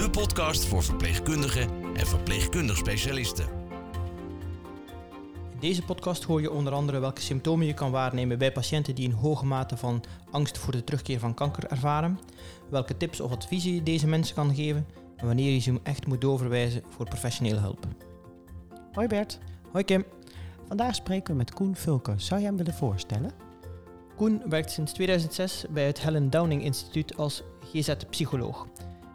de podcast voor verpleegkundigen en verpleegkundig specialisten. In deze podcast hoor je onder andere welke symptomen je kan waarnemen bij patiënten die een hoge mate van angst voor de terugkeer van kanker ervaren, welke tips of adviezen je deze mensen kan geven en wanneer je ze echt moet doorverwijzen voor professionele hulp. Hoi Bert, Hoi Kim. vandaag spreken we met Koen Vulke. Zou je hem willen voorstellen? Koen werkt sinds 2006 bij het Helen Downing Instituut als GZ-psycholoog.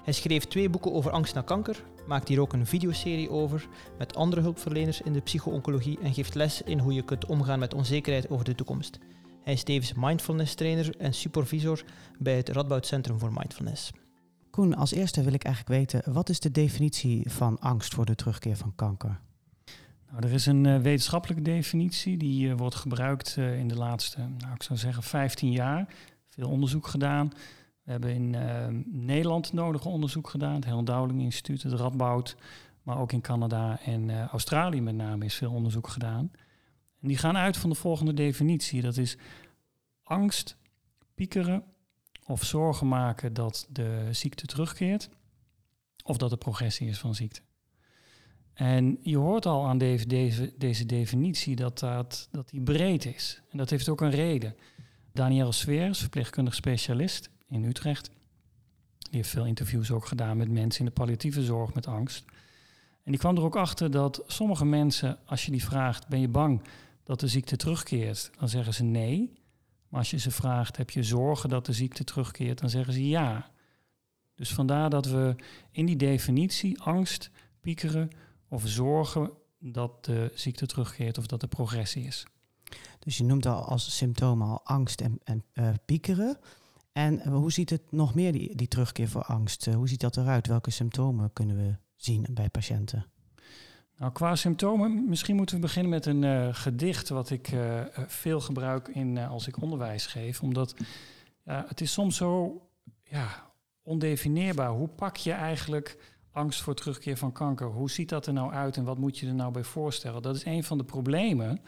Hij schreef twee boeken over angst na kanker, maakt hier ook een videoserie over met andere hulpverleners in de psycho-oncologie en geeft les in hoe je kunt omgaan met onzekerheid over de toekomst. Hij is tevens mindfulness trainer en supervisor bij het Radboud Centrum voor Mindfulness. Koen, als eerste wil ik eigenlijk weten, wat is de definitie van angst voor de terugkeer van kanker? Nou, er is een eh, wetenschappelijke definitie die eh, wordt gebruikt eh, in de laatste, nou, ik zou zeggen, 15 jaar. Veel onderzoek gedaan. We hebben in eh, Nederland nodig onderzoek gedaan, het Helen Dowling Instituut, het Radboud, maar ook in Canada en eh, Australië met name is veel onderzoek gedaan. En die gaan uit van de volgende definitie. Dat is angst, piekeren of zorgen maken dat de ziekte terugkeert of dat er progressie is van ziekte. En je hoort al aan deze, deze, definitie dat, dat, dat die breed is. En dat heeft ook een reden. Danielle Sweers, verpleegkundig specialist in Utrecht, die heeft veel interviews ook gedaan met mensen in de palliatieve zorg met angst. En die kwam er ook achter dat sommige mensen, als je die vraagt, ben je bang dat de ziekte terugkeert? Dan zeggen ze nee. Maar als je ze vraagt, heb je zorgen dat de ziekte terugkeert? Dan zeggen ze ja. Dus vandaar dat we in die definitie angst, piekeren of zorgen dat de ziekte terugkeert of dat er progressie is. Dus je noemt al als symptomen al angst en, en eh, piekeren. En eh, hoe ziet het nog meer, die, die terugkeer voor angst? Eh, hoe ziet dat eruit? Welke symptomen kunnen we zien bij patiënten? Nou, qua symptomen, misschien moeten we beginnen met een eh, gedicht wat ik veel gebruik in, als ik onderwijs geef. Omdat ja, het is soms zo ja, ondefinieerbaar. Hoe pak je eigenlijk angst voor terugkeer van kanker? Hoe ziet dat er nou uit en wat moet je er nou bij voorstellen? Dat is een van de problemen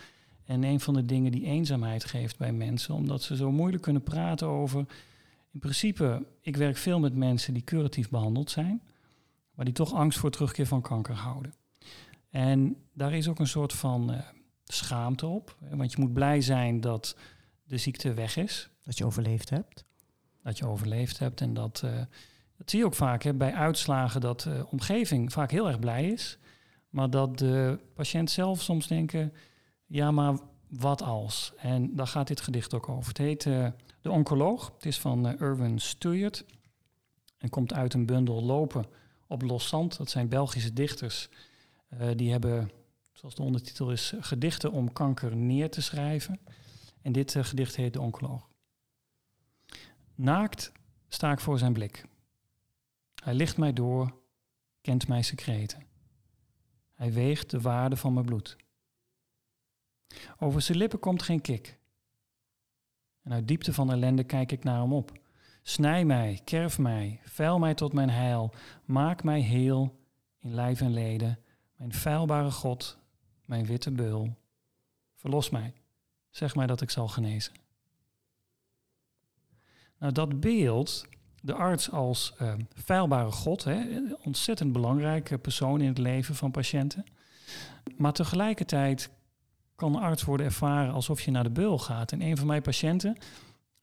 en een van de dingen die eenzaamheid geeft bij mensen. Omdat ze zo moeilijk kunnen praten over... In principe, ik werk veel met mensen die curatief behandeld zijn... maar die toch angst voor terugkeer van kanker houden. En daar is ook een soort van eh, schaamte op. Want je moet blij zijn dat de ziekte weg is. Dat je overleefd hebt? Dat je overleefd hebt. En dat, eh, dat zie je ook vaak hè, bij uitslagen dat de omgeving vaak heel erg blij is. Maar dat de patiënt zelf soms denken, ja maar wat als? En daar gaat dit gedicht ook over. Het heet eh, De Oncoloog. Het is van eh, Irwin Stuyert. En komt uit een bundel Lopen op los zand. Dat zijn Belgische dichters. Eh, die hebben, zoals de ondertitel is, gedichten om kanker neer te schrijven. En dit eh, gedicht heet De Oncoloog. Naakt sta ik voor zijn blik. Hij licht mij door, kent mijn secreten. Hij weegt de waarde van mijn bloed. Over zijn lippen komt geen kik. En uit diepte van ellende kijk ik naar hem op. Snij mij, kerf mij, veil mij tot mijn heil, maak mij heel in lijf en leden, mijn feilbare God, mijn witte beul. Verlos mij, zeg mij dat ik zal genezen. Nou, dat beeld, de arts als uh, feilbare God, hè, ontzettend belangrijke persoon in het leven van patiënten. Maar tegelijkertijd kan de arts worden ervaren alsof je naar de beul gaat. En een van mijn patiënten,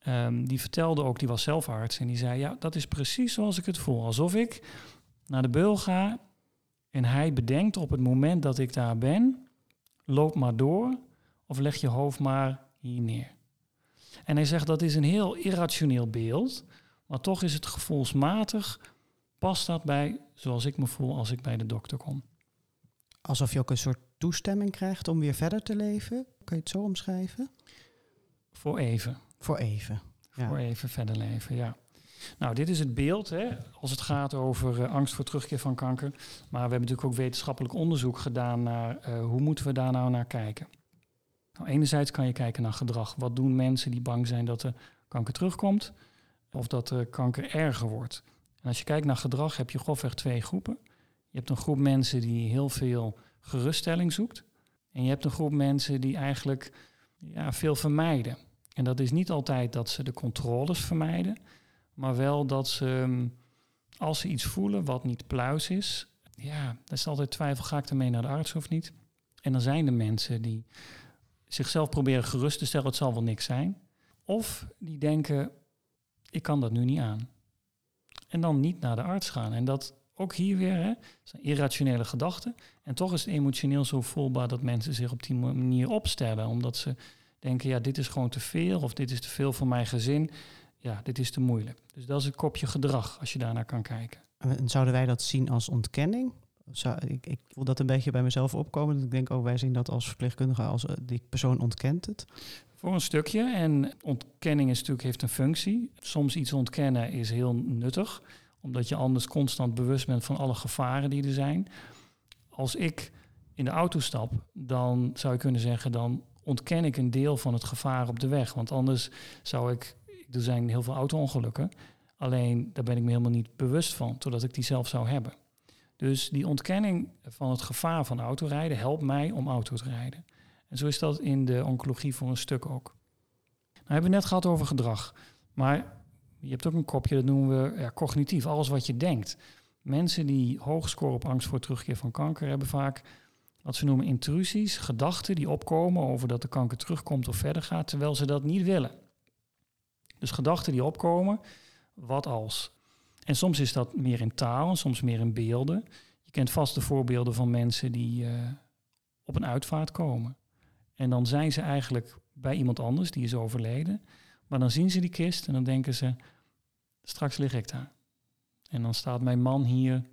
um, die vertelde ook, die was zelf arts, en die zei, ja, dat is precies zoals ik het voel. Alsof ik naar de beul ga en hij bedenkt op het moment dat ik daar ben, loop maar door of leg je hoofd maar hier neer. En hij zegt dat is een heel irrationeel beeld, maar toch is het gevoelsmatig, past dat bij zoals ik me voel als ik bij de dokter kom. Alsof je ook een soort toestemming krijgt om weer verder te leven? Kan je het zo omschrijven? Voor even. Voor even. Ja. Voor even verder leven, ja. Nou, dit is het beeld hè, als het gaat over uh, angst voor terugkeer van kanker. Maar we hebben natuurlijk ook wetenschappelijk onderzoek gedaan naar uh, hoe moeten we daar nou naar kijken. Nou, enerzijds kan je kijken naar gedrag. Wat doen mensen die bang zijn dat de kanker terugkomt of dat de kanker erger wordt? En als je kijkt naar gedrag heb je grofweg twee groepen. Je hebt een groep mensen die heel veel geruststelling zoekt. En je hebt een groep mensen die eigenlijk ja, veel vermijden. En dat is niet altijd dat ze de controles vermijden, maar wel dat ze, ehm, als ze iets voelen wat niet pluis is, ja, dat is altijd twijfel, ga ik ermee naar de arts of niet? En dan zijn er mensen die zichzelf proberen gerust te stellen, het zal wel niks zijn. Of die denken, ik kan dat nu niet aan. En dan niet naar de arts gaan. En dat ook hier weer, hè, zijn irrationele gedachten. En toch is het emotioneel zo voelbaar dat mensen zich op die manier opstellen. Omdat ze denken, ja, dit is gewoon te veel of dit is te veel voor mijn gezin. Ja, dit is te moeilijk. Dus dat is een kopje gedrag als je daarnaar kan kijken. En zouden wij dat zien als ontkenning? Zou, ik, ik voel dat een beetje bij mezelf opkomen. ik denk, oh, wij zien dat als verpleegkundige, als uh, die persoon ontkent het. Voor een stukje. En ontkenning is natuurlijk, heeft een functie. Soms iets ontkennen is heel nuttig, omdat je anders constant bewust bent van alle gevaren die er zijn. Als ik in de auto stap, dan zou je kunnen zeggen, dan ontken ik een deel van het gevaar op de weg. Want anders zou ik, er zijn heel veel auto-ongelukken, alleen daar ben ik me helemaal niet bewust van, totdat ik die zelf zou hebben. Dus die ontkenning van het gevaar van autorijden helpt mij om auto te rijden. En zo is dat in de oncologie voor een stuk ook. Nou hebben we net gehad over gedrag. Maar je hebt ook een kopje, dat noemen we cognitief, alles wat je denkt. Mensen die hoog scoren op angst voor terugkeer van kanker hebben vaak wat ze noemen intrusies, gedachten die opkomen over dat de kanker terugkomt of verder gaat, terwijl ze dat niet willen. Dus gedachten die opkomen, wat als. En soms is dat meer in taal en soms meer in beelden. Je kent vast de voorbeelden van mensen die uh, op een uitvaart komen. En dan zijn ze eigenlijk bij iemand anders, die is overleden. Maar dan zien ze die kist en dan denken ze, straks lig ik daar. En dan staat mijn man hier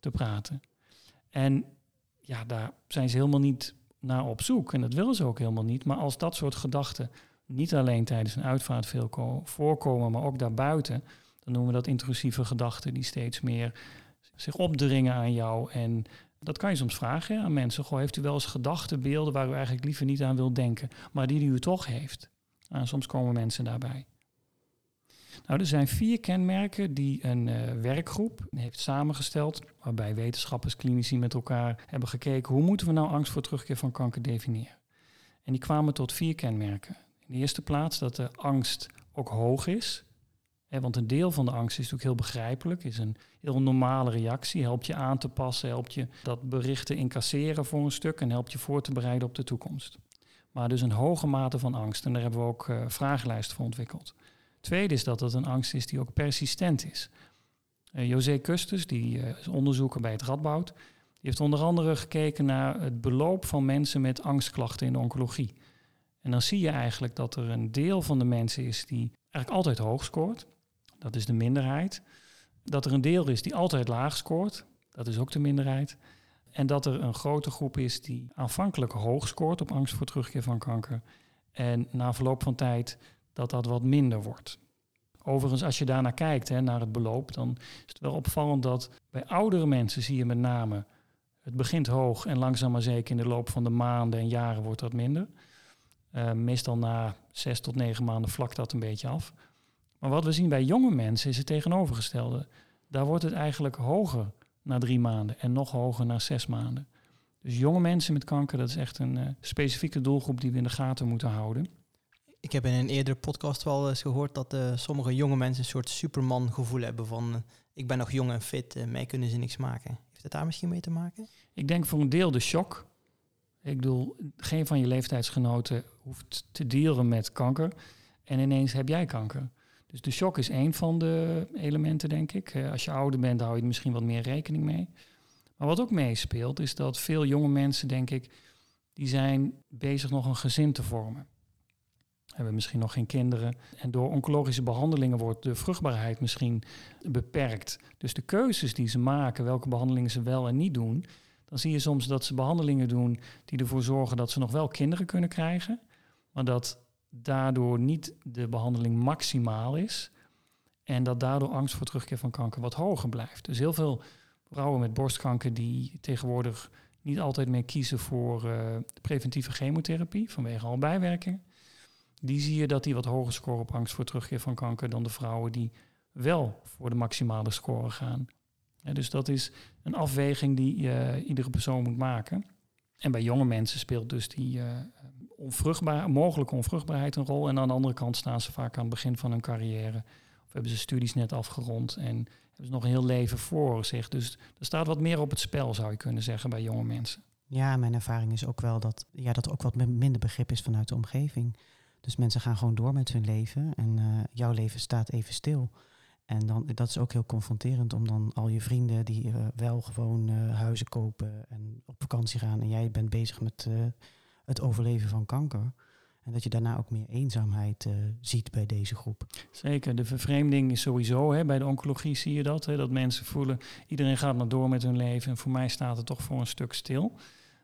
te praten. En ja, daar zijn ze helemaal niet naar op zoek. En dat willen ze ook helemaal niet. Maar als dat soort gedachten niet alleen tijdens een uitvaart veel voorkomen, maar ook daarbuiten, dan noemen we dat intrusieve gedachten die steeds meer zich opdringen aan jou. En dat kan je soms vragen aan mensen. Goh, heeft u wel eens gedachten, beelden waar u eigenlijk liever niet aan wilt denken, maar die u toch heeft? Nou, soms komen mensen daarbij. Nou, er zijn vier kenmerken die een uh, werkgroep heeft samengesteld, waarbij wetenschappers, klinici met elkaar hebben gekeken hoe moeten we nou angst voor terugkeer van kanker definiëren. En die kwamen tot vier kenmerken. In de eerste plaats dat de angst ook hoog is. Want een deel van de angst is natuurlijk heel begrijpelijk, is een heel normale reactie, helpt je aan te passen, helpt je dat berichten incasseren voor een stuk en helpt je voor te bereiden op de toekomst. Maar dus een hoge mate van angst. En daar hebben we ook uh, vragenlijsten voor ontwikkeld. Tweede is dat het een angst is die ook persistent is. Uh, José Custus, die uh, is onderzoeker bij het Radboud, die heeft onder andere gekeken naar het beloop van mensen met angstklachten in de oncologie. En dan zie je eigenlijk dat er een deel van de mensen is die eigenlijk altijd hoog scoort. Dat is de minderheid. Dat er een deel is die altijd laag scoort. Dat is ook de minderheid. En dat er een grote groep is die aanvankelijk hoog scoort op angst voor terugkeer van kanker. En na verloop van tijd dat dat wat minder wordt. Overigens, als je daarnaar kijkt, hè, naar het beloop, dan is het wel opvallend dat bij oudere mensen zie je met name, het begint hoog en langzaam maar zeker in de loop van de maanden en jaren wordt dat minder. Uh, meestal na zes tot negen maanden vlakt dat een beetje af. Maar wat we zien bij jonge mensen is het tegenovergestelde. Daar wordt het eigenlijk hoger na drie maanden en nog hoger na zes maanden. Dus jonge mensen met kanker, dat is echt een uh, specifieke doelgroep die we in de gaten moeten houden. Ik heb in een eerdere podcast wel eens gehoord dat uh, sommige jonge mensen een soort superman gevoel hebben van uh, ik ben nog jong en fit, uh, mij kunnen ze niks maken. Heeft het daar misschien mee te maken? Ik denk voor een deel de shock. Ik bedoel, geen van je leeftijdsgenoten hoeft te dealen met kanker en ineens heb jij kanker. Dus de shock is één van de elementen, denk ik. als je ouder bent, hou je er misschien wat meer rekening mee. Maar wat ook meespeelt, is dat veel jonge mensen, denk ik, die zijn bezig nog een gezin te vormen hebben misschien nog geen kinderen. En door oncologische behandelingen wordt de vruchtbaarheid misschien beperkt. Dus de keuzes die ze maken, welke behandelingen ze wel en niet doen, dan zie je soms dat ze behandelingen doen die ervoor zorgen dat ze nog wel kinderen kunnen krijgen, maar dat daardoor niet de behandeling maximaal is. En dat daardoor angst voor terugkeer van kanker wat hoger blijft. Dus heel veel vrouwen met borstkanker die tegenwoordig niet altijd meer kiezen voor uh, preventieve chemotherapie vanwege al bijwerkingen. Die zie je dat die wat hoger scoren op angst voor terugkeer van kanker dan de vrouwen die wel voor de maximale score gaan. dus dat is een afweging die uh, iedere persoon moet maken. En bij jonge mensen speelt dus die uh, onvruchtbaar, mogelijke onvruchtbaarheid een rol. En aan de andere kant staan ze vaak aan het begin van hun carrière. Of hebben ze studies net afgerond en hebben ze nog een heel leven voor zich. Dus er staat wat meer op het spel, zou je kunnen zeggen, bij jonge mensen. Ja, mijn ervaring is ook wel dat, ja, dat ook wat minder begrip is vanuit de omgeving. Dus mensen gaan gewoon door met hun leven en uh, jouw leven staat even stil. En dan, dat is ook heel confronterend om dan al je vrienden die uh, wel gewoon uh, huizen kopen en op vakantie gaan en jij bent bezig met het overleven van kanker. En dat je daarna ook meer eenzaamheid ziet bij deze groep. Zeker, de vervreemding is sowieso. Hè, bij de oncologie zie je dat. Hè, dat mensen voelen, iedereen gaat maar door met hun leven. En voor mij staat het toch voor een stuk stil.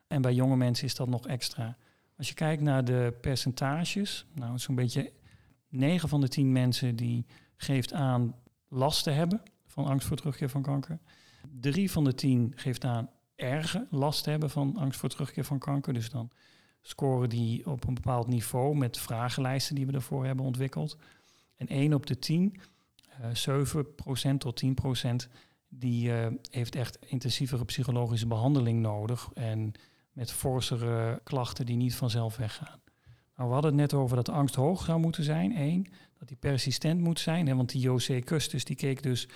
En bij jonge mensen is dat nog extra. Als je kijkt naar de percentages, nou zo'n beetje 9 van de 10 mensen die geeft aan last te hebben van angst voor terugkeer van kanker. 3 van de 10 geeft aan erge last te hebben van angst voor terugkeer van kanker. Dus dan scoren die op een bepaald niveau met vragenlijsten die we daarvoor hebben ontwikkeld. En 1 op de 10, uh, 7% tot 10%, die uh, heeft echt intensievere psychologische behandeling nodig. En met forsere klachten die niet vanzelf weggaan. Nou, we hadden het net over dat angst hoog zou moeten zijn. Eén, dat die persistent moet zijn. Hè, want die José Custis die keek dus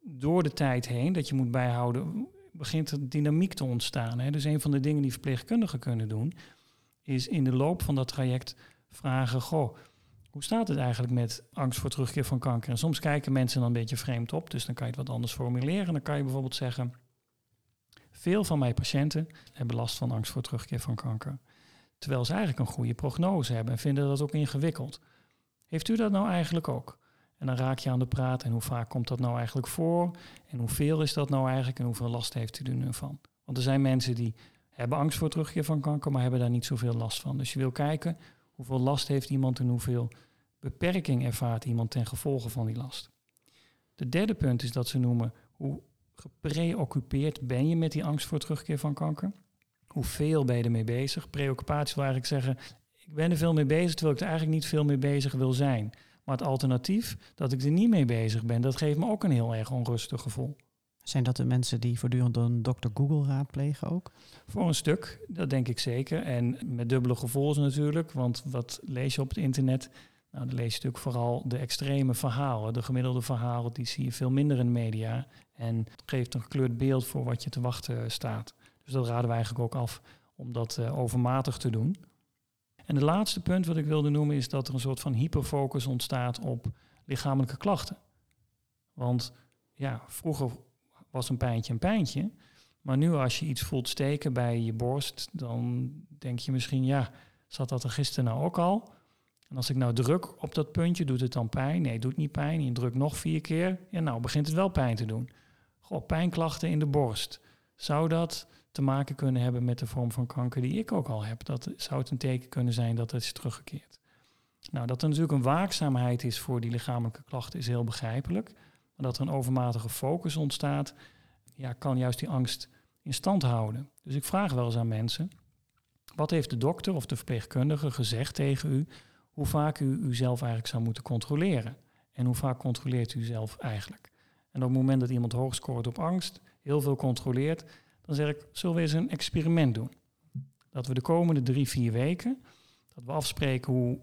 door de tijd heen, dat je moet bijhouden, begint er dynamiek te ontstaan. Hè. Dus een van de dingen die verpleegkundigen kunnen doen, is in de loop van dat traject vragen: Goh, hoe staat het eigenlijk met angst voor terugkeer van kanker? En soms kijken mensen dan een beetje vreemd op, dus dan kan je het wat anders formuleren. Dan kan je bijvoorbeeld zeggen: Veel van mijn patiënten hebben last van angst voor terugkeer van kanker. Terwijl ze eigenlijk een goede prognose hebben en vinden dat ook ingewikkeld. Heeft u dat nou eigenlijk ook? En dan raak je aan de praat en hoe vaak komt dat nou eigenlijk voor? En hoeveel is dat nou eigenlijk en hoeveel last heeft u er nu van? Want er zijn mensen die hebben angst voor terugkeer van kanker, maar hebben daar niet zoveel last van. Dus je wil kijken hoeveel last heeft iemand en hoeveel beperking ervaart iemand ten gevolge van die last. De derde punt is dat ze noemen hoe gepreoccupeerd ben je met die angst voor terugkeer van kanker. Hoeveel ben je ermee bezig? Preoccupatie wil eigenlijk zeggen, ik ben er veel mee bezig terwijl ik er eigenlijk niet veel mee bezig wil zijn. Maar het alternatief, dat ik er niet mee bezig ben, dat geeft me ook een heel erg onrustig gevoel. Zijn dat de mensen die voortdurend een dokter Google raadplegen ook? Voor een stuk, dat denk ik zeker. En met dubbele gevolgen natuurlijk, want wat lees je op het internet? Nou, dan lees je natuurlijk vooral de extreme verhalen. De gemiddelde verhalen, die zie je veel minder in de media. En geeft een gekleurd beeld voor wat je te wachten staat. Dus dat raden we eigenlijk ook af om dat uh, overmatig te doen. En de laatste punt wat ik wilde noemen is dat er een soort van hyperfocus ontstaat op lichamelijke klachten. Want ja, vroeger was een pijntje een pijntje. Maar nu als je iets voelt steken bij je borst, dan denk je misschien, ja, zat dat er gisteren nou ook al? En als ik nou druk op dat puntje, doet het dan pijn? Nee, het doet niet pijn. Je drukt nog vier keer. Ja, nou begint het wel pijn te doen. Goh, pijnklachten in de borst. Zou dat te maken kunnen hebben met de vorm van kanker die ik ook al heb? Dat zou het een teken kunnen zijn dat het is teruggekeerd. Nou, dat er natuurlijk een waakzaamheid is voor die lichamelijke klachten is heel begrijpelijk dat er een overmatige focus ontstaat, ja, kan juist die angst in stand houden. Dus ik vraag wel eens aan mensen, wat heeft de dokter of de verpleegkundige gezegd tegen u, hoe vaak u uzelf eigenlijk zou moeten controleren? En hoe vaak controleert u zelf eigenlijk? En op het moment dat iemand hoog scoort op angst, heel veel controleert, dan zeg ik, zullen we eens een experiment doen? Dat we de komende drie, vier weken, dat we afspreken hoe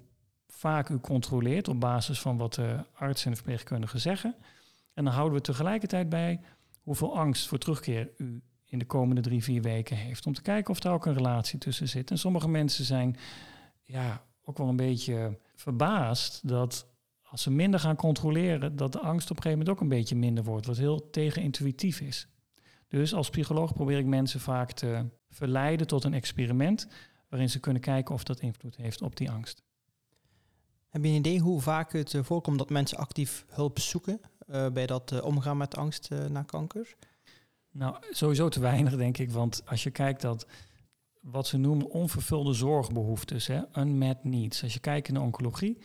vaak u controleert op basis van wat de arts en de verpleegkundige zeggen. En dan houden we tegelijkertijd bij hoeveel angst voor terugkeer u in de komende drie, vier weken heeft. Om te kijken of er ook een relatie tussen zit. En sommige mensen zijn ja, ook wel een beetje verbaasd dat als ze minder gaan controleren, dat de angst op een gegeven moment ook een beetje minder wordt. Wat heel tegenintuïtief is. Dus als psycholoog probeer ik mensen vaak te verleiden tot een experiment waarin ze kunnen kijken of dat invloed heeft op die angst. Heb je een idee hoe vaak het eh, voorkomt dat mensen actief hulp zoeken uh, bij dat uh, omgaan met angst uh, na kanker? Nou, sowieso te weinig, denk ik. Want als je kijkt dat wat ze noemen onvervulde zorgbehoeftes, hè, unmet needs. Als je kijkt in de oncologie,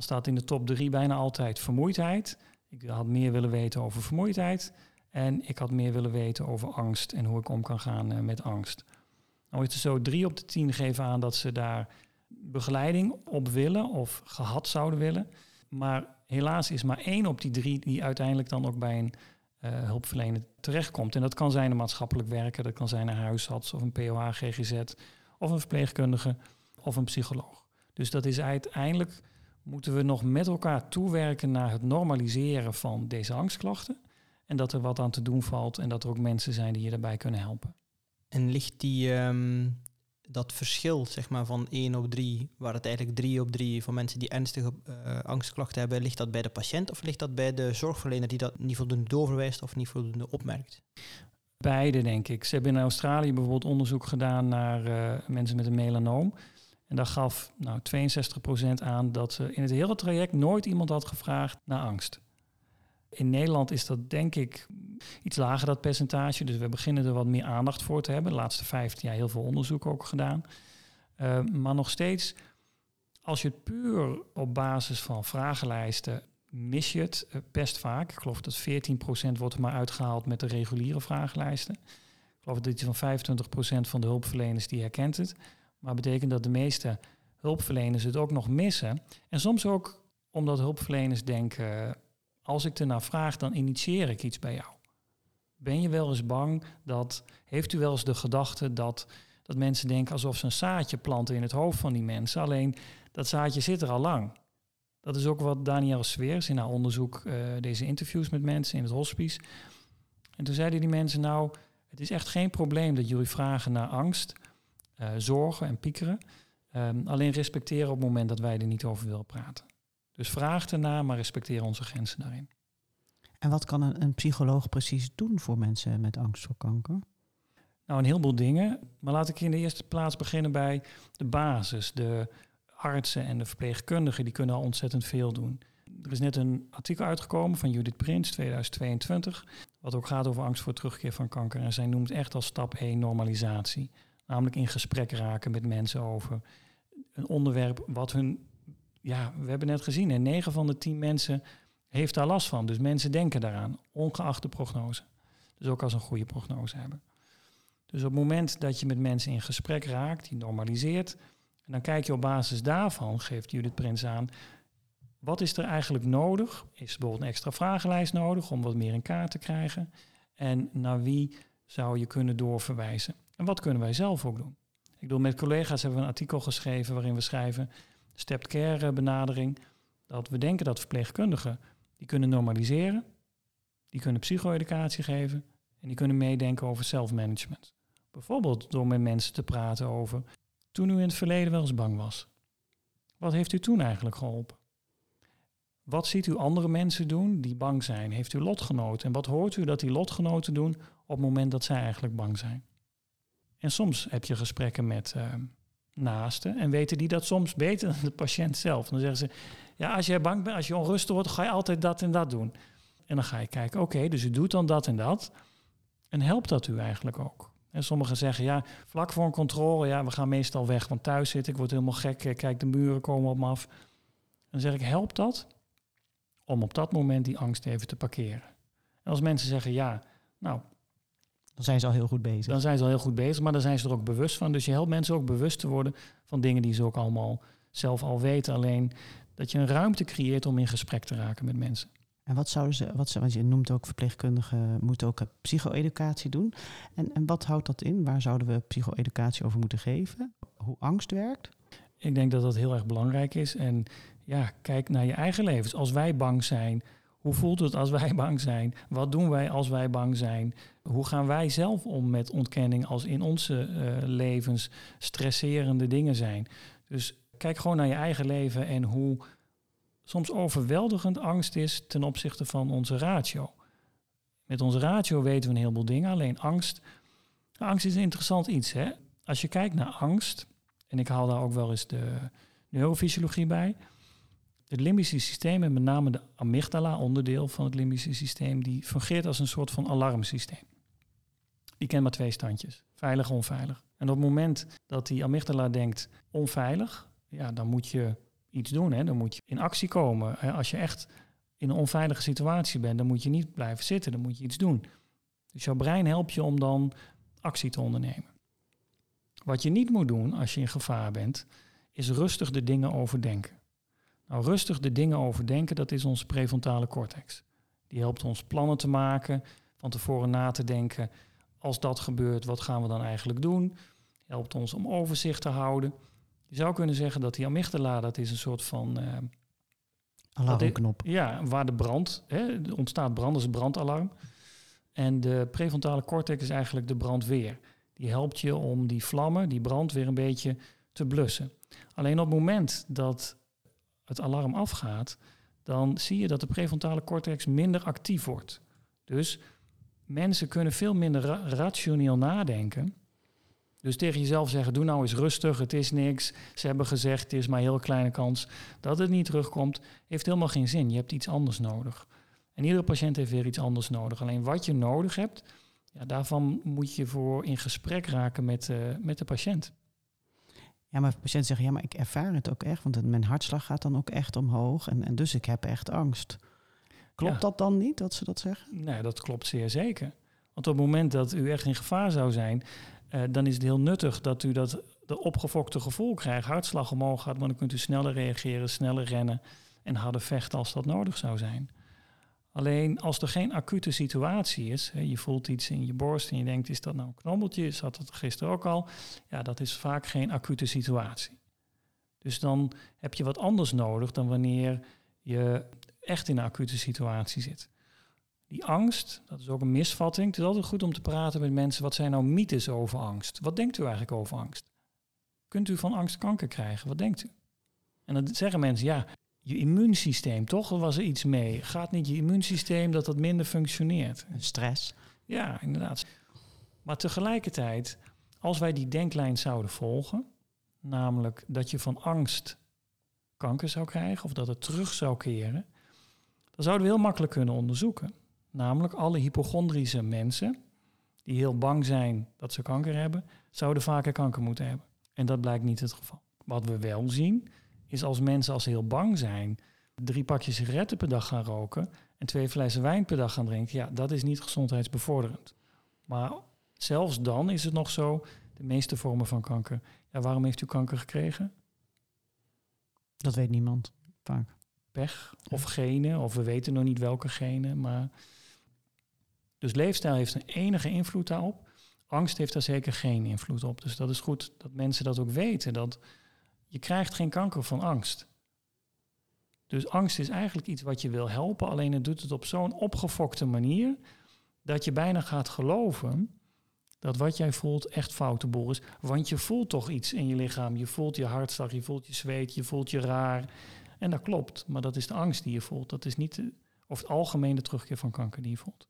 dan staat in de top drie bijna altijd vermoeidheid Ik had meer willen weten over vermoeidheid. En ik had meer willen weten over angst en hoe ik om kan gaan eh, met angst. Nou is er zo drie op de tien geven aan dat ze daar begeleiding op willen of gehad zouden willen. Maar helaas is maar één op die drie die uiteindelijk dan ook bij een uh, hulpverlener terechtkomt. En dat kan zijn een maatschappelijk werker, dat kan zijn een huisarts of een POH, GGZ of een verpleegkundige of een psycholoog. Dus dat is uiteindelijk moeten we nog met elkaar toewerken naar het normaliseren van deze angstklachten. En dat er wat aan te doen valt en dat er ook mensen zijn die je daarbij kunnen helpen. En ligt die, ehm, dat verschil zeg maar, van 1 op 3, waar het eigenlijk 3 op 3 van mensen die ernstige uh, angstklachten hebben, ligt dat bij de patiënt of ligt dat bij de zorgverlener die dat niet voldoende doorverwijst of niet voldoende opmerkt? Beide, denk ik. Ze hebben in Australië bijvoorbeeld onderzoek gedaan naar uh, mensen met een melanoom. En daar gaf nou, 62% aan dat ze in het hele traject nooit iemand had gevraagd naar angst. In Nederland is dat denk ik iets lager, dat percentage. Dus we beginnen er wat meer aandacht voor te hebben. De laatste 15 jaar heel veel onderzoek ook gedaan. Uh, maar nog steeds, als je het puur op basis van vragenlijsten mis je het uh, best vaak. Ik geloof dat 14% wordt er maar uitgehaald met de reguliere vragenlijsten. Ik geloof dat iets van 25% van de hulpverleners die herkent het. Maar betekent dat de meeste hulpverleners het ook nog missen. En soms ook omdat hulpverleners denken, als ik ernaar vraag, dan initieer ik iets bij jou. Ben je wel eens bang dat, heeft u wel eens de gedachte dat, dat mensen denken alsof ze een zaadje planten in het hoofd van die mensen. Alleen dat zaadje zit er al lang. Dat is ook wat Danielle Sweers in haar onderzoek, uh, deze interviews met mensen in het hospice. En toen zeiden die mensen nou, het is echt geen probleem dat jullie vragen naar angst, zorgen en piekeren. Um, alleen respecteren op het moment dat wij er niet over willen praten. Dus vraag ernaar, maar respecteer onze grenzen daarin. En wat kan een, een, psycholoog precies doen voor mensen met angst voor kanker? Nou, een heleboel dingen. Maar laat ik in de eerste plaats beginnen bij de basis. De artsen en de verpleegkundigen, die kunnen al ontzettend veel doen. Er is net een artikel uitgekomen van Judith Prins, 2022, wat ook gaat over angst voor terugkeer van kanker. En zij noemt echt als stap 1 normalisatie. Namelijk in gesprek raken met mensen over een onderwerp wat hun ja, we hebben net gezien, en 9 van de 10 mensen heeft daar last van. Dus mensen denken daaraan, ongeacht de prognose. Dus ook als een goede prognose hebben. Dus op het moment dat je met mensen in gesprek raakt, die normaliseert, en dan kijk je op basis daarvan, geeft Judith Prins aan, wat is er eigenlijk nodig? Is bijvoorbeeld een extra vragenlijst nodig om wat meer in kaart te krijgen? En naar wie zou je kunnen doorverwijzen? En wat kunnen wij zelf ook doen? Ik bedoel, met collega's hebben we een artikel geschreven waarin we schrijven stepped care benadering. Dat we denken dat verpleegkundigen die kunnen normaliseren, die kunnen psycho-educatie geven en die kunnen meedenken over self-management. Bijvoorbeeld door met mensen te praten over toen u in het verleden wel eens bang was. Wat heeft u toen eigenlijk geholpen? Wat ziet u andere mensen doen die bang zijn? Heeft u lotgenoten? En wat hoort u dat die lotgenoten doen op het moment dat zij eigenlijk bang zijn? En soms heb je gesprekken met uh, naasten en weten die dat soms beter dan de patiënt zelf. Dan zeggen ze, ja, als je bang bent, als je onrustig wordt, ga je altijd dat en dat doen. En dan ga je kijken, oké, dus u doet dan dat en dat. En helpt dat u eigenlijk ook? En sommigen zeggen, ja, vlak voor een controle, ja, we gaan meestal weg, want thuis zit ik, word helemaal gek, kijk, de muren komen op me af. Dan zeg ik, helpt dat om op dat moment die angst even te parkeren? En als mensen zeggen, ja, nou, dan zijn ze al heel goed bezig. Dan zijn ze al heel goed bezig, maar dan zijn ze er ook bewust van. Dus je helpt mensen ook bewust te worden van dingen die ze ook allemaal zelf al weten. Alleen dat je een ruimte creëert om in gesprek te raken met mensen. En wat zouden ze, wat ze, want je noemt ook verpleegkundigen moeten ook psycho-educatie doen. En, en wat houdt dat in? Waar zouden we psycho-educatie over moeten geven? Hoe angst werkt? Ik denk dat dat heel erg belangrijk is. En ja, kijk naar je eigen levens. Als wij bang zijn, hoe voelt het als wij bang zijn? Wat doen wij als wij bang zijn? Hoe gaan wij zelf om met ontkenning als in onze uh, levens stresserende dingen zijn? Dus kijk gewoon naar je eigen leven en hoe soms overweldigend angst is ten opzichte van onze ratio. Met onze ratio weten we een heleboel dingen, alleen angst. Angst is een interessant iets. Hè? Als je kijkt naar angst, en ik haal daar ook wel eens de neurofysiologie bij. Het limbische systeem en met name de amygdala, onderdeel van het limbische systeem, die fungeert als een soort van alarmsysteem. Die kent maar twee standjes, veilig, onveilig. En op het moment dat die amygdala denkt onveilig, ja, dan moet je iets doen. Hè? Dan moet je in actie komen. Als je echt in een onveilige situatie bent, dan moet je niet blijven zitten, dan moet je iets doen. Dus jouw brein helpt je om dan actie te ondernemen. Wat je niet moet doen als je in gevaar bent, is rustig de dingen overdenken. Nou, rustig de dingen overdenken, dat is onze prefrontale cortex. Die helpt ons plannen te maken, van tevoren na te denken. Als dat gebeurt, wat gaan we dan eigenlijk doen? Helpt ons om overzicht te houden. Je zou kunnen zeggen dat die amygdala, dat is een soort van... Uh, Alarmknop. Ja, waar de brand, hè, er ontstaat brand, is brandalarm. En de prefrontale cortex is eigenlijk de brandweer. Die helpt je om die vlammen, die brand weer een beetje te blussen. Alleen op het moment dat het alarm afgaat, dan zie je dat de prefrontale cortex minder actief wordt. Dus mensen kunnen veel minder rationeel nadenken. Dus tegen jezelf zeggen, doe nou eens rustig, het is niks. Ze hebben gezegd, het is maar een heel kleine kans dat het niet terugkomt. Heeft helemaal geen zin. Je hebt iets anders nodig. En iedere patiënt heeft weer iets anders nodig. Alleen wat je nodig hebt, ja, daarvan moet je voor in gesprek raken met, uh, met de patiënt. Ja, maar patiënten zeggen, ja, maar ik ervaar het ook echt, want mijn hartslag gaat dan ook echt omhoog en, en dus ik heb echt angst. Klopt dat dan niet, dat ze dat zeggen? Nee, dat klopt zeer zeker. Want op het moment dat u echt in gevaar zou zijn, uh, dan is het heel nuttig dat u dat de opgefokte gevoel krijgt, hartslag omhoog gaat, maar dan kunt u sneller reageren, sneller rennen en harder vechten als dat nodig zou zijn. Alleen als er geen acute situatie is, hè, je voelt iets in je borst en je denkt, is dat nou een knobbeltje? Zat het gisteren ook al? Ja, dat is vaak geen acute situatie. Dus dan heb je wat anders nodig dan wanneer je echt in een acute situatie zit. Die angst, dat is ook een misvatting. Het is altijd goed om te praten met mensen. Wat zijn nou mythes over angst? Wat denkt u eigenlijk over angst? Kunt u van angst kanker krijgen? Wat denkt u? En dan zeggen mensen, ja, je immuunsysteem, toch? Er was er iets mee. Gaat niet je immuunsysteem dat dat minder functioneert? Stress. Ja, inderdaad. Maar tegelijkertijd, als wij die denklijn zouden volgen, namelijk dat je van angst kanker zou krijgen of dat het terug zou keren, dan zouden we heel makkelijk kunnen onderzoeken. Namelijk alle hypochondrische mensen die heel bang zijn dat ze kanker hebben, zouden vaker kanker moeten hebben. En dat blijkt niet het geval. Wat we wel zien, is als mensen als ze heel bang zijn, drie pakjes sigaretten per dag gaan roken en twee flessen wijn per dag gaan drinken, ja, dat is niet gezondheidsbevorderend. Maar zelfs dan is het nog zo, de meeste vormen van kanker. Ja, waarom heeft u kanker gekregen? Dat weet niemand, vaak. Pech of genen, of we weten nog niet welke genen, maar... Dus leefstijl heeft een enige invloed daarop. Angst heeft daar zeker geen invloed op. Dus dat is goed dat mensen dat ook weten, dat je krijgt geen kanker van angst. Dus angst is eigenlijk iets wat je wil helpen, alleen het doet het op zo'n opgefokte manier dat je bijna gaat geloven dat wat jij voelt echt foute boel is. Want je voelt toch iets in je lichaam. Je voelt je hartslag, je voelt je zweet, je voelt je raar. En dat klopt, maar dat is de angst die je voelt. Dat is niet de, of het algemene terugkeer van kanker die je voelt.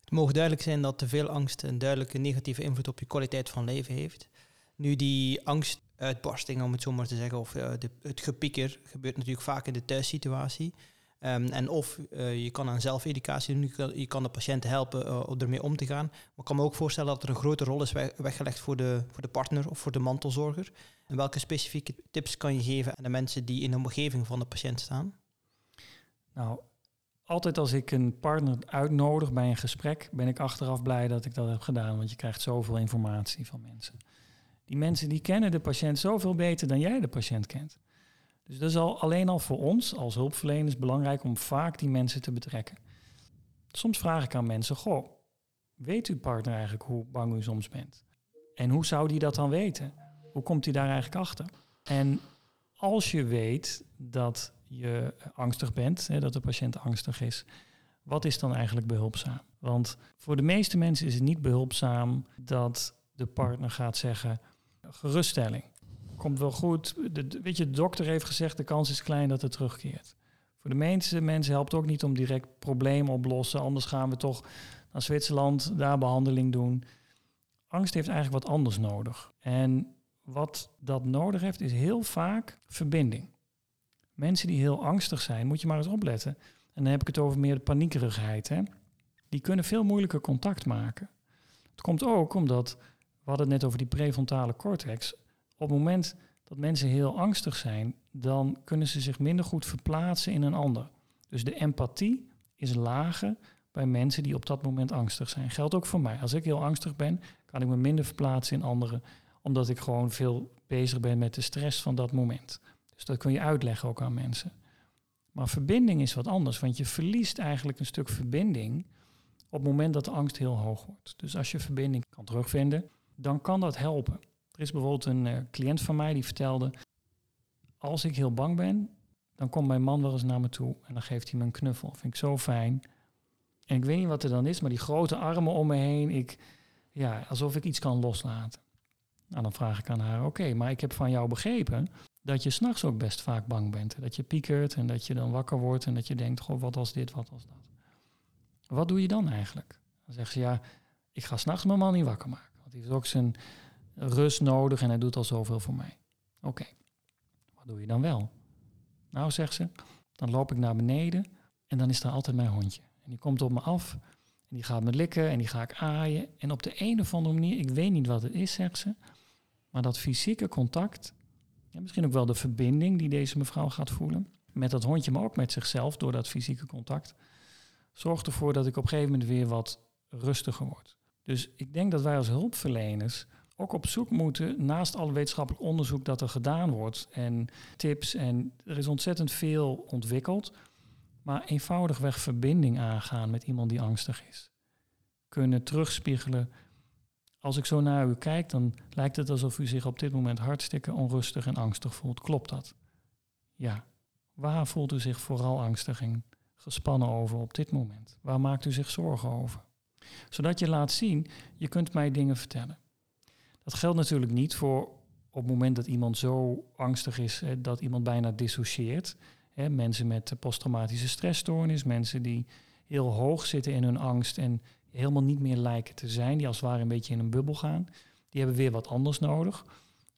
Het mogen duidelijk zijn dat te veel angst een duidelijke negatieve invloed op je kwaliteit van leven heeft. Nu, die angstuitbarsting, om het zo maar te zeggen, of de, het gepieker, gebeurt natuurlijk vaak in de thuissituatie. Um, en of uh, je kan aan zelfeducatie doen, je kan, je kan de patiënten helpen uh, om ermee om te gaan. Maar ik kan me ook voorstellen dat er een grote rol is weggelegd voor de, voor de partner of voor de mantelzorger. En welke specifieke tips kan je geven aan de mensen die in de omgeving van de patiënt staan? Nou, altijd als ik een partner uitnodig bij een gesprek, ben ik achteraf blij dat ik dat heb gedaan, want je krijgt zoveel informatie van mensen. Die mensen die kennen de patiënt zoveel beter dan jij de patiënt kent. Dus dat is al, alleen al voor ons als hulpverleners belangrijk om vaak die mensen te betrekken. Soms vraag ik aan mensen, goh, weet uw partner eigenlijk hoe bang u soms bent? En hoe zou die dat dan weten? Hoe komt hij daar eigenlijk achter? En als je weet dat je angstig bent, hè, dat de patiënt angstig is, wat is dan eigenlijk behulpzaam? Want voor de meeste mensen is het niet behulpzaam dat de partner gaat zeggen: geruststelling. Komt wel goed. De, weet je, de dokter heeft gezegd, de kans is klein dat het terugkeert. Voor de meeste mensen helpt ook niet om direct problemen oplossen. Anders gaan we toch naar Zwitserland, daar behandeling doen. Angst heeft eigenlijk wat anders nodig. En wat dat nodig heeft, is heel vaak verbinding. Mensen die heel angstig zijn, moet je maar eens opletten. En dan heb ik het over meer de paniekerigheid. Hè? Die kunnen veel moeilijker contact maken. Het komt ook omdat we hadden het net over die prefrontale cortex. Op het moment dat mensen heel angstig zijn, dan kunnen ze zich minder goed verplaatsen in een ander. Dus de empathie is lager bij mensen die op dat moment angstig zijn. Geldt ook voor mij. Als ik heel angstig ben, kan ik me minder verplaatsen in anderen, omdat ik gewoon veel bezig ben met de stress van dat moment. Dus dat kun je uitleggen ook aan mensen. Maar verbinding is wat anders, want je verliest eigenlijk een stuk verbinding op het moment dat de angst heel hoog wordt. Dus als je verbinding kan terugvinden, dan kan dat helpen. Er is bijvoorbeeld een uh, cliënt van mij die vertelde, als ik heel bang ben, dan komt mijn man wel eens naar me toe en dan geeft hij me een knuffel. Vind ik zo fijn. En ik weet niet wat er dan is, maar die grote armen om me heen, ik, ja, alsof ik iets kan loslaten. Nou, dan vraag ik aan haar, oké, maar ik heb van jou begrepen dat je s'nachts ook best vaak bang bent. Dat je piekert en dat je dan wakker wordt en dat je denkt, goh, wat was dit, wat was dat. Wat doe je dan eigenlijk? Dan zegt ze, ja, ik ga s'nachts mijn man niet wakker maken. Want hij heeft ook zijn rust nodig en hij doet al zoveel voor mij. Oké, wat doe je dan wel? Nou, zegt ze, dan loop ik naar beneden en dan is er altijd mijn hondje. En die komt op me af en die gaat me likken en die ga ik aaien. En op de een of andere manier, ik weet niet wat het is, zegt ze, maar dat fysieke contact, ja, misschien ook wel de verbinding die deze mevrouw gaat voelen, met dat hondje, maar ook met zichzelf door dat fysieke contact, zorgt ervoor dat ik op een gegeven moment weer wat rustiger word. Dus ik denk dat wij als hulpverleners ook op zoek moeten, naast alle wetenschappelijk onderzoek dat er gedaan wordt en tips en er is ontzettend veel ontwikkeld, maar eenvoudigweg verbinding aangaan met iemand die angstig is. Kunnen terugspiegelen. Als ik zo naar u kijk, dan lijkt het alsof u zich op dit moment hartstikke onrustig en angstig voelt. Klopt dat? Ja. Waar voelt u zich vooral angstig en gespannen over op dit moment? Waar maakt u zich zorgen over? Zodat je laat zien, je kunt mij dingen vertellen. Dat geldt natuurlijk niet voor op het moment dat iemand zo angstig is dat iemand bijna dissocieert. Hè, mensen met posttraumatische stressstoornis, mensen die heel hoog zitten in hun angst en helemaal niet meer lijken te zijn, die als het ware een beetje in een bubbel gaan, die hebben weer wat anders nodig.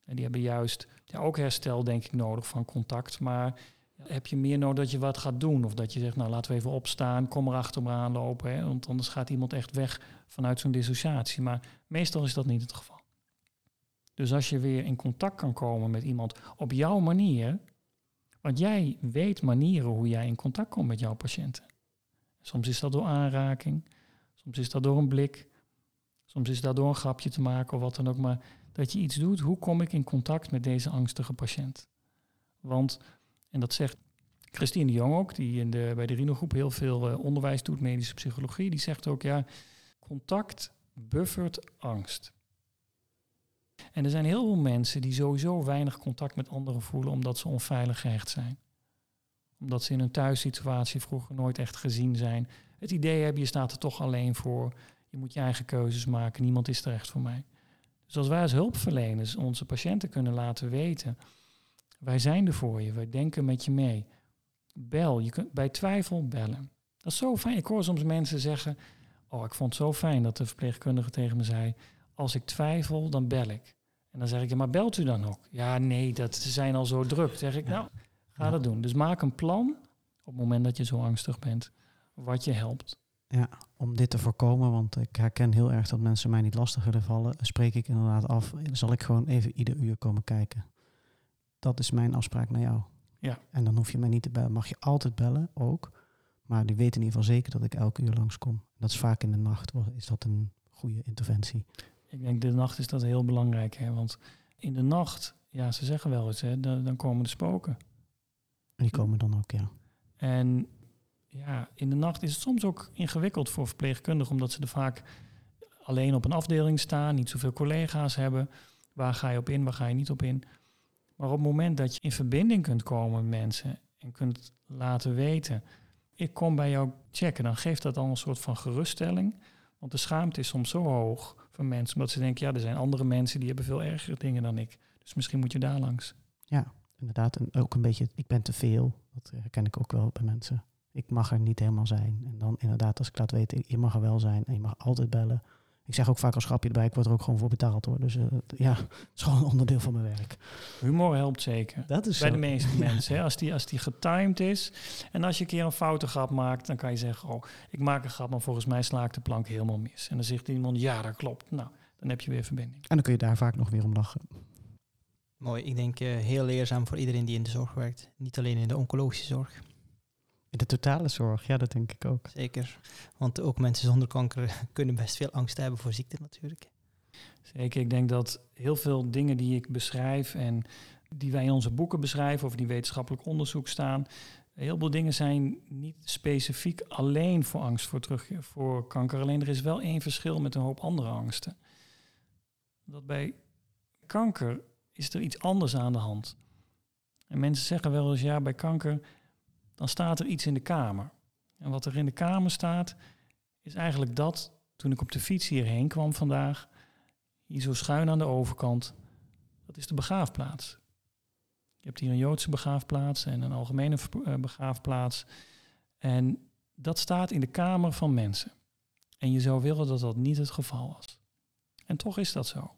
En die hebben juist ja, ook herstel, denk ik, nodig van contact. Maar heb je meer nodig dat je wat gaat doen? Of dat je zegt, nou laten we even opstaan, kom er achter me aanlopen. Hè, want anders gaat iemand echt weg vanuit zo'n dissociatie. Maar meestal is dat niet het geval. Dus als je weer in contact kan komen met iemand op jouw manier, want jij weet manieren hoe jij in contact komt met jouw patiënten. Soms is dat door aanraking, soms is dat door een blik, soms is dat door een grapje te maken of wat dan ook. Maar dat je iets doet, hoe kom ik in contact met deze angstige patiënt? Want, en dat zegt Christine de Jong ook, die in de, bij de Rino-groep heel veel uh, onderwijs doet, medische psychologie, die zegt ook, ja, contact buffert angst. En er zijn heel veel mensen die sowieso weinig contact met anderen voelen omdat ze onveilig gehecht zijn. Omdat ze in hun thuissituatie vroeger nooit echt gezien zijn. Het idee hebben, je staat er toch alleen voor. Je moet je eigen keuzes maken. Niemand is er echt voor mij. Dus als wij als hulpverleners onze patiënten kunnen laten weten, wij zijn er voor je, wij denken met je mee. Bel, je kunt bij twijfel bellen. Dat is zo fijn. Ik hoor soms mensen zeggen, oh ik vond het zo fijn dat de verpleegkundige tegen me zei, als ik twijfel, dan bel ik. En dan zeg ik, ja, maar belt u dan ook? Ja, nee, dat, ze zijn al zo druk. Dan zeg ik, nou, ga dat doen. Dus maak een plan op het moment dat je zo angstig bent, wat je helpt. Ja, om dit te voorkomen, want ik herken heel erg dat mensen mij niet lastig willen vallen, spreek ik inderdaad af, zal ik gewoon even ieder uur komen kijken. Dat is mijn afspraak naar jou. Ja. En dan hoef je mij niet te bellen. Mag je altijd bellen, ook. Maar die weten in ieder geval zeker dat ik elke uur langskom. Dat is vaak in de nacht, is dat een goede interventie. Ik denk de nacht is dat heel belangrijk. Hè? Want in de nacht, ja, ze zeggen wel eens, hè, dan, dan komen de spoken. Die komen dan ook, ja. En ja, in de nacht is het soms ook ingewikkeld voor verpleegkundigen, omdat ze er vaak alleen op een afdeling staan, niet zoveel collega's hebben. Waar ga je op in, waar ga je niet op in? Maar op het moment dat je in verbinding kunt komen met mensen en kunt laten weten, ik kom bij jou checken, dan geeft dat al een soort van geruststelling. Want de schaamte is soms zo hoog van mensen, omdat ze denken, ja, er zijn andere mensen die hebben veel ergere dingen dan ik. Dus misschien moet je daar langs. Ja, inderdaad. En ook een beetje, ik ben te veel. Dat herken ik ook wel bij mensen. Ik mag er niet helemaal zijn. En dan inderdaad, als ik laat weten, je mag er wel zijn en je mag altijd bellen. Ik zeg ook vaak als grapje erbij, ik word er ook gewoon voor betaald hoor. Dus uh, ja, het is gewoon een onderdeel van mijn werk. Humor helpt zeker. Dat is Bij de meeste mensen. Hè? Als, die, als die getimed is. En als je een keer een foute grap maakt, dan kan je zeggen, oh, ik maak een grap, maar volgens mij sla ik de plank helemaal mis. En dan zegt iemand, ja, dat klopt. Nou, dan heb je weer verbinding. En dan kun je daar vaak nog weer om lachen. Mooi, ik denk uh, heel leerzaam voor iedereen die in de zorg werkt. Niet alleen in de oncologische zorg. De totale zorg, ja, dat denk ik ook. Zeker. Want ook mensen zonder kanker kunnen best veel angst hebben voor ziekte natuurlijk. Zeker, ik denk dat heel veel dingen die ik beschrijf en die wij in onze boeken beschrijven of die wetenschappelijk onderzoek staan, heel veel dingen zijn niet specifiek alleen voor angst voor, terug, voor kanker. Alleen er is wel één verschil met een hoop andere angsten. Dat bij kanker is er iets anders aan de hand. En mensen zeggen wel eens, ja, bij kanker, dan staat er iets in de kamer. En wat er in de kamer staat, is eigenlijk dat, toen ik op de fiets hierheen kwam vandaag, hier zo schuin aan de overkant, dat is de begraafplaats. Je hebt hier een Joodse begraafplaats en een algemene eh, begraafplaats. En dat staat in de kamer van mensen. En je zou willen dat dat niet het geval was. En toch is dat zo.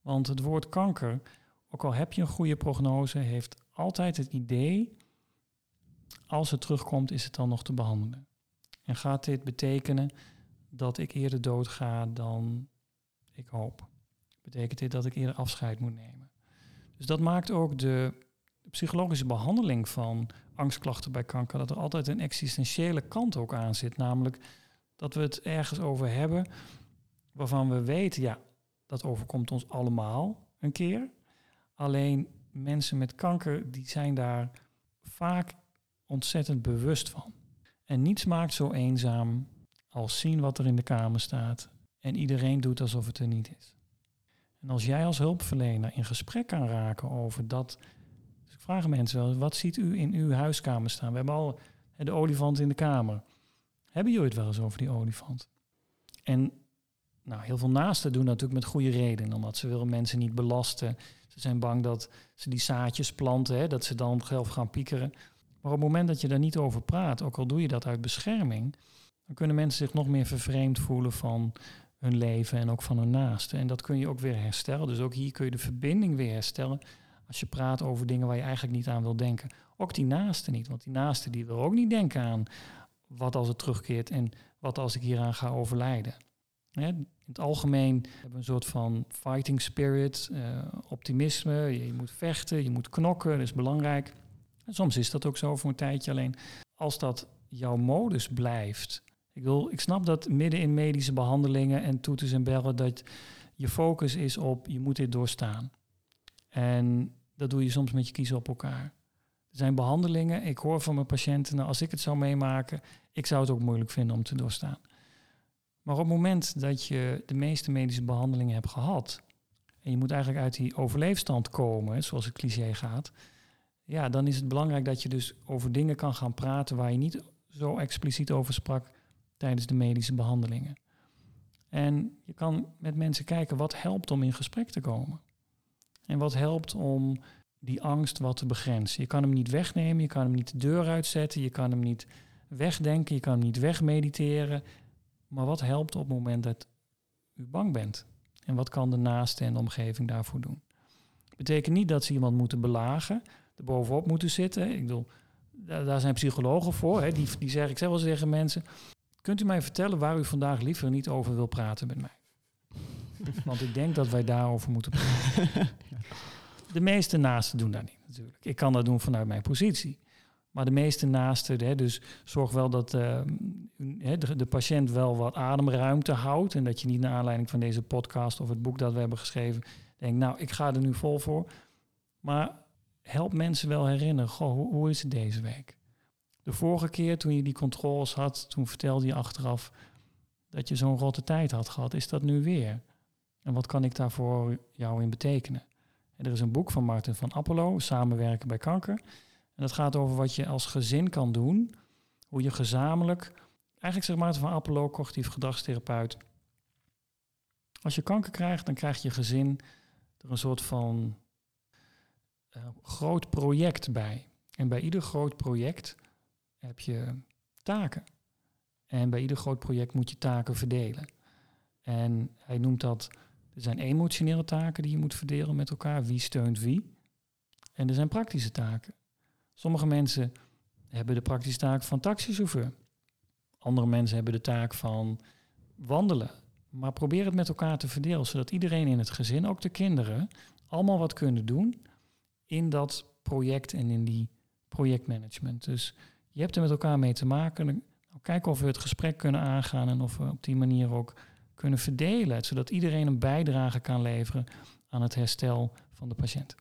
Want het woord kanker, ook al heb je een goede prognose, heeft altijd het idee, als het terugkomt, is het dan nog te behandelen. En gaat dit betekenen dat ik eerder doodga dan ik hoop? Betekent dit dat ik eerder afscheid moet nemen? Dus dat maakt ook de, psychologische behandeling van angstklachten bij kanker, dat er altijd een existentiële kant ook aan zit. Namelijk dat we het ergens over hebben waarvan we weten, ja, dat overkomt ons allemaal een keer. Alleen mensen met kanker, die zijn daar vaak ontzettend bewust van. En niets maakt zo eenzaam als zien wat er in de kamer staat en iedereen doet alsof het er niet is. En als jij als hulpverlener in gesprek kan raken over dat, dus ik vraag mensen wel, wat ziet u in uw huiskamer staan? We hebben al de olifant in de kamer. Hebben jullie het wel eens over die olifant? En nou, heel veel naasten doen dat natuurlijk met goede reden, omdat ze willen mensen niet belasten. Ze zijn bang dat ze die zaadjes planten, hè, dat ze dan zelf gaan piekeren. Maar op het moment dat je daar niet over praat, ook al doe je dat uit bescherming, dan kunnen mensen zich nog meer vervreemd voelen van hun leven en ook van hun naasten. En dat kun je ook weer herstellen. Dus ook hier kun je de verbinding weer herstellen als je praat over dingen waar je eigenlijk niet aan wil denken. Ook die naasten niet, want die naasten die wil ook niet denken aan wat als het terugkeert en wat als ik hieraan ga overlijden. in het algemeen hebben we een soort van fighting spirit, uh, optimisme. Je, moet vechten, je moet knokken, dat is belangrijk. En soms is dat ook zo voor een tijdje. Alleen als dat jouw modus blijft, ik, wil, ik snap dat midden in medische behandelingen en toeters en bellen, dat je focus is op je moet dit doorstaan. En dat doe je soms met je kiezen op elkaar. Er zijn behandelingen, ik hoor van mijn patiënten, nou, als ik het zou meemaken, ik zou het ook moeilijk vinden om te doorstaan. Maar op het moment dat je de meeste medische behandelingen hebt gehad, en je moet eigenlijk uit die overleefstand komen, zoals het cliché gaat, ja, dan is het belangrijk dat je dus over dingen kan gaan praten waar je niet zo expliciet over sprak tijdens de medische behandelingen. En je kan met mensen kijken wat helpt om in gesprek te komen. En wat helpt om die angst wat te begrenzen. Je kan hem niet wegnemen, je kan hem niet de deur uitzetten, je kan hem niet wegdenken, je kan hem niet wegmediteren. Maar wat helpt op het moment dat u bang bent? En wat kan de naaste en de omgeving daarvoor doen? Betekent niet dat ze iemand moeten belagen, bovenop moeten zitten. Ik bedoel, daar, zijn psychologen voor. Hè. Die, die zeggen, ik zeg wel tegen mensen, Kunt u mij vertellen waar u vandaag liever niet over wil praten met mij? Want ik denk dat wij daarover moeten praten. De meeste naasten doen dat niet natuurlijk. Ik kan dat doen vanuit mijn positie. Maar de meeste naasten, hè, dus zorg wel dat uh, de, de, patiënt wel wat ademruimte houdt. En dat je niet naar aanleiding van deze podcast of het boek dat we hebben geschreven, denkt, nou, ik ga er nu vol voor. Maar help mensen wel herinneren, goh, hoe, hoe is het deze week? De vorige keer toen je die controles had, toen vertelde je achteraf dat je zo'n grote tijd had gehad. Is dat nu weer? En wat kan ik daar voor jou in betekenen? En er is een boek van Martin van Apollo, Samenwerken bij kanker. En dat gaat over wat je als gezin kan doen. Hoe je gezamenlijk, eigenlijk zegt Martin van Apollo, cognitief gedragstherapeut. Als je kanker krijgt, dan krijgt je gezin er een soort van uh, groot project bij. En bij ieder groot project heb je taken. En bij ieder groot project moet je taken verdelen. En hij noemt dat, er zijn emotionele taken die je moet verdelen met elkaar. Wie steunt wie? En er zijn praktische taken. Sommige mensen hebben de praktische taak van taxichauffeur. Andere mensen hebben de taak van wandelen. Maar probeer het met elkaar te verdelen, zodat iedereen in het gezin, ook de kinderen, allemaal wat kunnen doen in dat project en in die projectmanagement. Dus je hebt er met elkaar mee te maken. Nou, kijken of we het gesprek kunnen aangaan en of we op die manier ook kunnen verdelen, zodat iedereen een bijdrage kan leveren aan het herstel van de patiënt.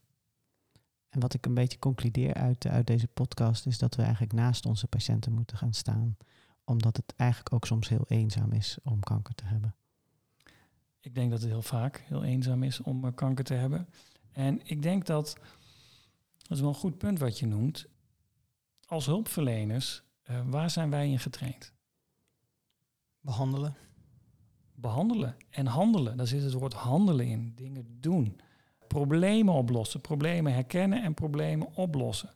En wat ik een beetje concludeer uit, uit deze podcast is dat we eigenlijk naast onze patiënten moeten gaan staan. Omdat het eigenlijk ook soms heel eenzaam is om kanker te hebben. Ik denk dat het heel vaak heel eenzaam is om uh, kanker te hebben. En ik denk dat, dat is wel een goed punt wat je noemt. Als hulpverleners, uh, waar zijn wij in getraind? Behandelen. Behandelen en handelen. Daar zit het woord handelen in. Dingen doen. Problemen oplossen. Problemen herkennen en problemen oplossen.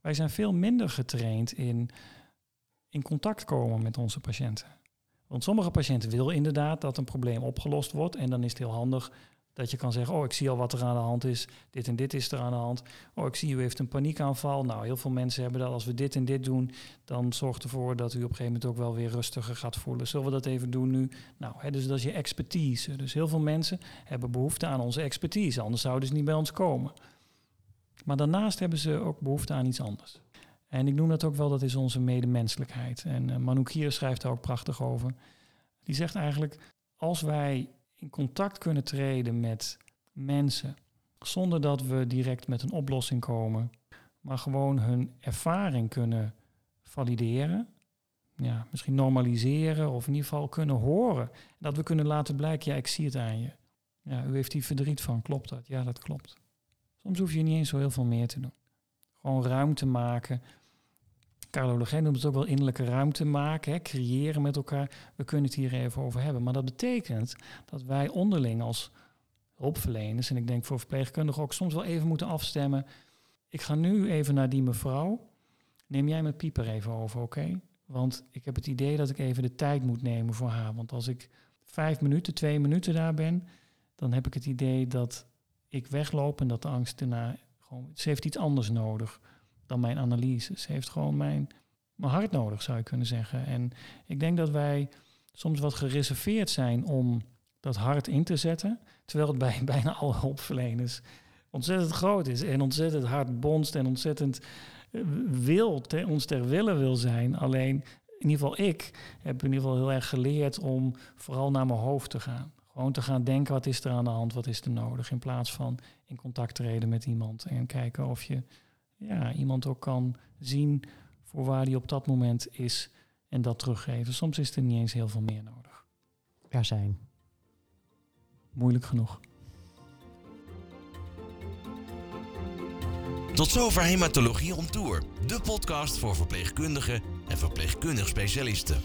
Wij zijn veel minder getraind in in contact komen met onze patiënten. Want sommige patiënten willen inderdaad dat een probleem opgelost wordt. En dan is het heel handig dat je kan zeggen, oh, ik zie al wat er aan de hand is. Dit en dit is er aan de hand. Oh, ik zie u heeft een paniekaanval. Nou, heel veel mensen hebben dat als we dit en dit doen, dan zorgt ervoor dat u op een gegeven moment ook wel weer rustiger gaat voelen. Zullen we dat even doen nu? Nou, hè, dus dat is je expertise. Dus heel veel mensen hebben behoefte aan onze expertise, anders zouden ze niet bij ons komen. Maar daarnaast hebben ze ook behoefte aan iets anders. En ik noem dat ook wel, dat is onze medemenselijkheid. En uh, hier schrijft daar ook prachtig over. Die zegt eigenlijk, als wij in contact kunnen treden met mensen, zonder dat we direct met een oplossing komen, maar gewoon hun ervaring kunnen valideren, ja, misschien normaliseren of in ieder geval kunnen horen. Dat we kunnen laten blijken, ja, ik zie het aan je. Ja, u heeft hier verdriet van, klopt dat? Ja, dat klopt. Soms hoef je niet eens zo heel veel meer te doen. Gewoon ruimte maken. Carlo Legend noemt het ook wel innerlijke ruimte maken, hè, creëren met elkaar. We kunnen het hier even over hebben. Maar dat betekent dat wij onderling als hulpverleners, en ik denk voor verpleegkundigen ook soms wel even moeten afstemmen. Ik ga nu even naar die mevrouw. Neem jij mijn pieper even over, oké? Want ik heb het idee dat ik even de tijd moet nemen voor haar. Want als ik vijf minuten, twee minuten daar ben, dan heb ik het idee dat ik wegloop en dat de angst daarna gewoon, ze heeft iets anders nodig dan mijn analyse. Ze heeft gewoon mijn, mijn hart nodig, zou je kunnen zeggen. En ik denk dat wij soms wat gereserveerd zijn om dat hart in te zetten, terwijl het bij bijna alle hulpverleners ontzettend groot is en ontzettend hard bonst en ontzettend eh, wil, te, ons ter wille wil zijn. Alleen, in ieder geval ik heb in ieder geval heel erg geleerd om vooral naar mijn hoofd te gaan. Gewoon te gaan denken, wat is er aan de hand, wat is er nodig, in plaats van in contact treden met iemand en kijken of je ja, iemand ook kan zien voor waar die op dat moment is en dat teruggeven. Soms is er niet eens heel veel meer nodig. Er zijn. Moeilijk genoeg. Tot zover Hematologie on Tour, de podcast voor verpleegkundigen en verpleegkundig specialisten.